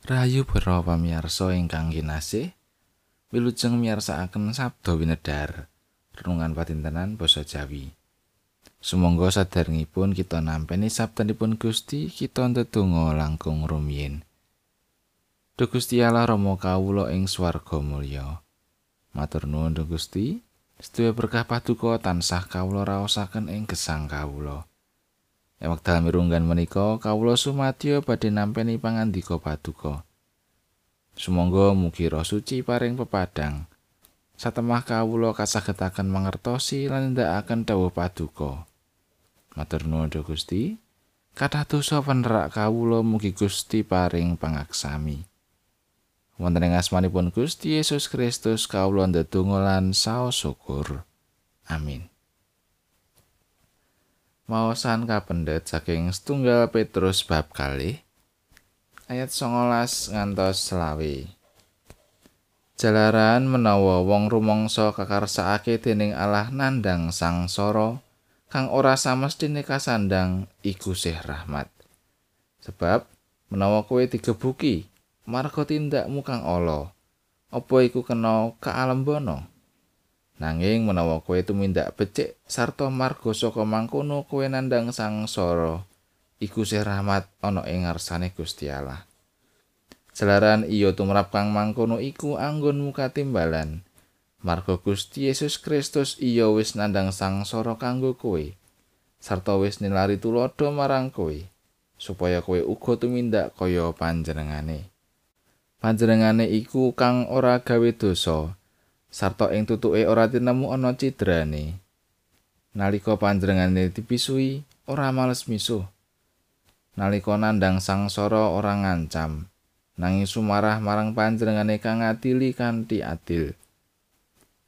Rahayu para pamirsa ingkang kinasih. Wilujeng miyarsakaken sabda winedar renungan patintenan basa Jawi. Sumangga saderengipun kita nampeni sabdanipun Gusti, kita ndedonga langkung rumiyin. Duh Gusti Allah Rama kawula ing swarga mulya. Matur nuwun Gusti, sedaya berkah paduka tansah kawula raosaken ing gesang kawula. Wekdal mirunggan menika kawula sumadyo badhe nampeni pangandika paduka. Sumangga mugi Roh Suci paring pepadang. Satemah kawula kasagetaken mangertosi lan ndakaken dawuh paduka. Matur nuwun Gusti. Kathah dosa penerak kawula mugi Gusti paring pangaksami. Wonten ing asmanipun Gusti Yesus Kristus kawula ndedonga lan saos syukur. Amin. Maosan kapendet saking setunggal Petrus bab kalih ayat 19 ngantos selawe. Jalaran menawa wong rumangsa kakarsakake dening Allah nandang sangsara kang ora samestine kasandang iku sih rahmat. Sebab menawa kowe digebuki marga tindakmu kang ala, apa iku kena kaalembono? Nanging menawa kowe tumindak becik sarta marga saka mangkono kowe nandang sangsara iku sih rahmat ana ing ngarsane Gusti Allah. Jalaran iya tumrap kang mangkono iku anggon muka timbalan. Marga Gusti Yesus Kristus iya wis nandang sangsara kanggo kowe. Sarta wis nilari tulodo marang kowe supaya kowe uga tumindak kaya panjenengane. Panjenengane iku kang ora gawe dosa sarta ing tutuke ora tinemu ana cidrane. Nalika panjenengane dipisui, ora males misuh. nalika nandang sangsara ora ngancam nanging sumarah marang panjenengane kang adili kanthi adil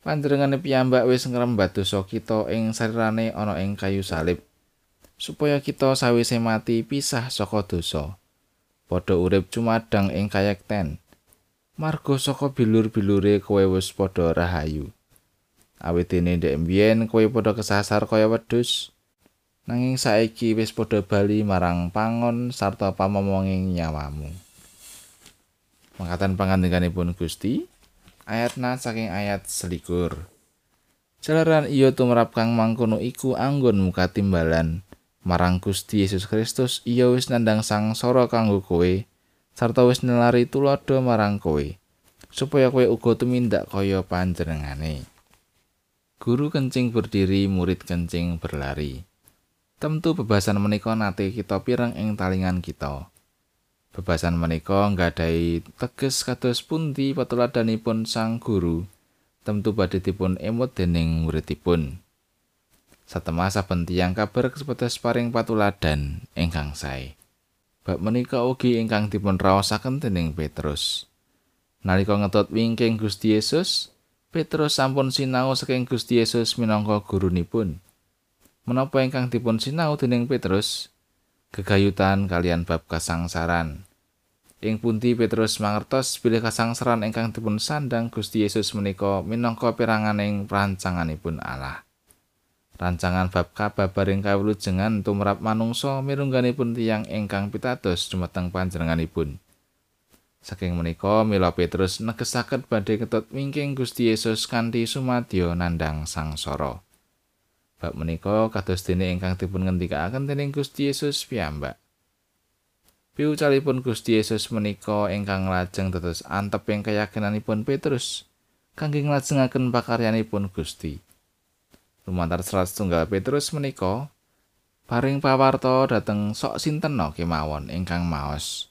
panjenengane piyambak wis ngrembat dosa kita ing sarirane ana ing kayu salib supaya kita sawise mati pisah saka dosa padha urip cumadang ing kayekten marga saka bilur-bilure kowe wis padha rahayu awit dene ndek mbiyen kowe padha kesasar kaya wedhus nanging saiki wis padha bali marang pangon sarta pamomonging nyawamu. Mangkatan pangandikanipun Gusti, ayat na saking ayat selikur. Jalaran iya tumrap kang mangkono iku anggon muka timbalan marang Gusti Yesus Kristus iya wis nandang sang soro kanggo kowe sarta wis nelari tulodo marang kowe supaya kowe uga tumindak kaya panjenengane. Guru kencing berdiri, murid kencing berlari. Tentu bebasan menika nate kita pireng ing talingan kita. Bebasan menika nggadahi teges kados pundi petuladanipun sang guru. Tentu badhe dipun emut dening muridipun. Satemah saben tiyang kabar kesepetes paring patuladan ingkang sae. Bab menika ugi ingkang dipun raosaken dening Petrus. Nalika ngetut wingking Gusti Yesus, Petrus sampun sinau saking Gusti Yesus minangka gurunipun. menapa ingkang dipun sinau dening Petrus gegayutan kalian bab kasangsaran ing pundi Petrus mangertos bilih kasangsaran ingkang dipun sandang Gusti Yesus menika minangka piranganing rancanganipun Allah rancangan bab kababaring kawulujengan tumrap manungsa mirungganipun tiyang ingkang pitados dumateng panjenenganipun saking menika mila Petrus negesaken badhe ketut wingking Gusti Yesus kanthi sumadyo nandang sangsara Bab menika kados dene ingkang dipun ngendikaken dening Gusti Yesus piyambak. Piucalipun Gusti Yesus menika ingkang lajeng dados anteping keyakinanipun Petrus kangge nglajengaken pakaryanipun Gusti. Lumantar serat setunggal Petrus menika paring pawarto dhateng sok sinten kemawon ingkang maos.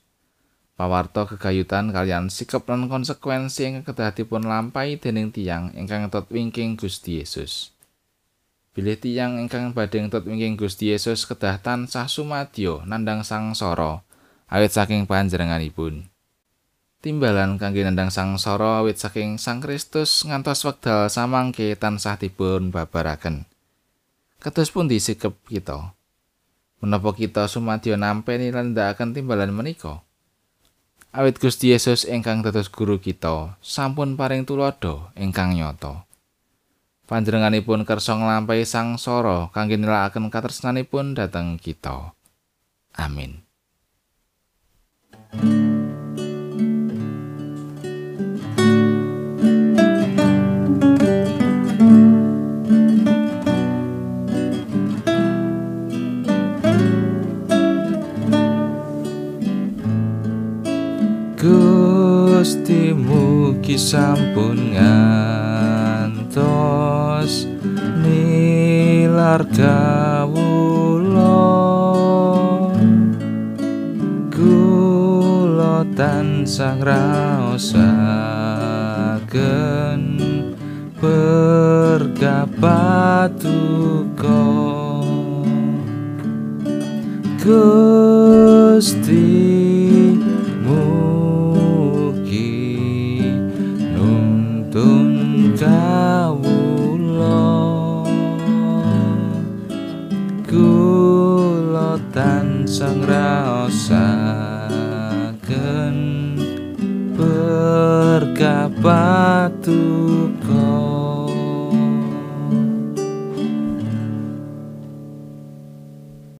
Pawarto kegayutan kalian sikap lan konsekuensi ingkang kedah dipun lampahi dening tiyang ingkang tot wingking Gusti Yesus. Bilih tiyang ingkang badhe ngetut wingking Gusti Yesus kedah tansah sumadyo nandang sangsara awit saking panjenenganipun. Timbalan kangge nandang sangsara awit saking Sang Kristus ngantos wekdal samangke tansah dipun babaraken. Kados pun disikep kita. Menapa kita sumadyo nampi lan timbalan menika? Awit Gusti Yesus ingkang dados guru kita sampun paring tulodo ingkang nyata. panjenenganipun kersa nglampahi sangsara kangge nilakaken katresnanipun dhateng kita. Amin. Gusti mugi sampun ngantos nilar kawula kula tansah raosaken berkah patuko berkah patuko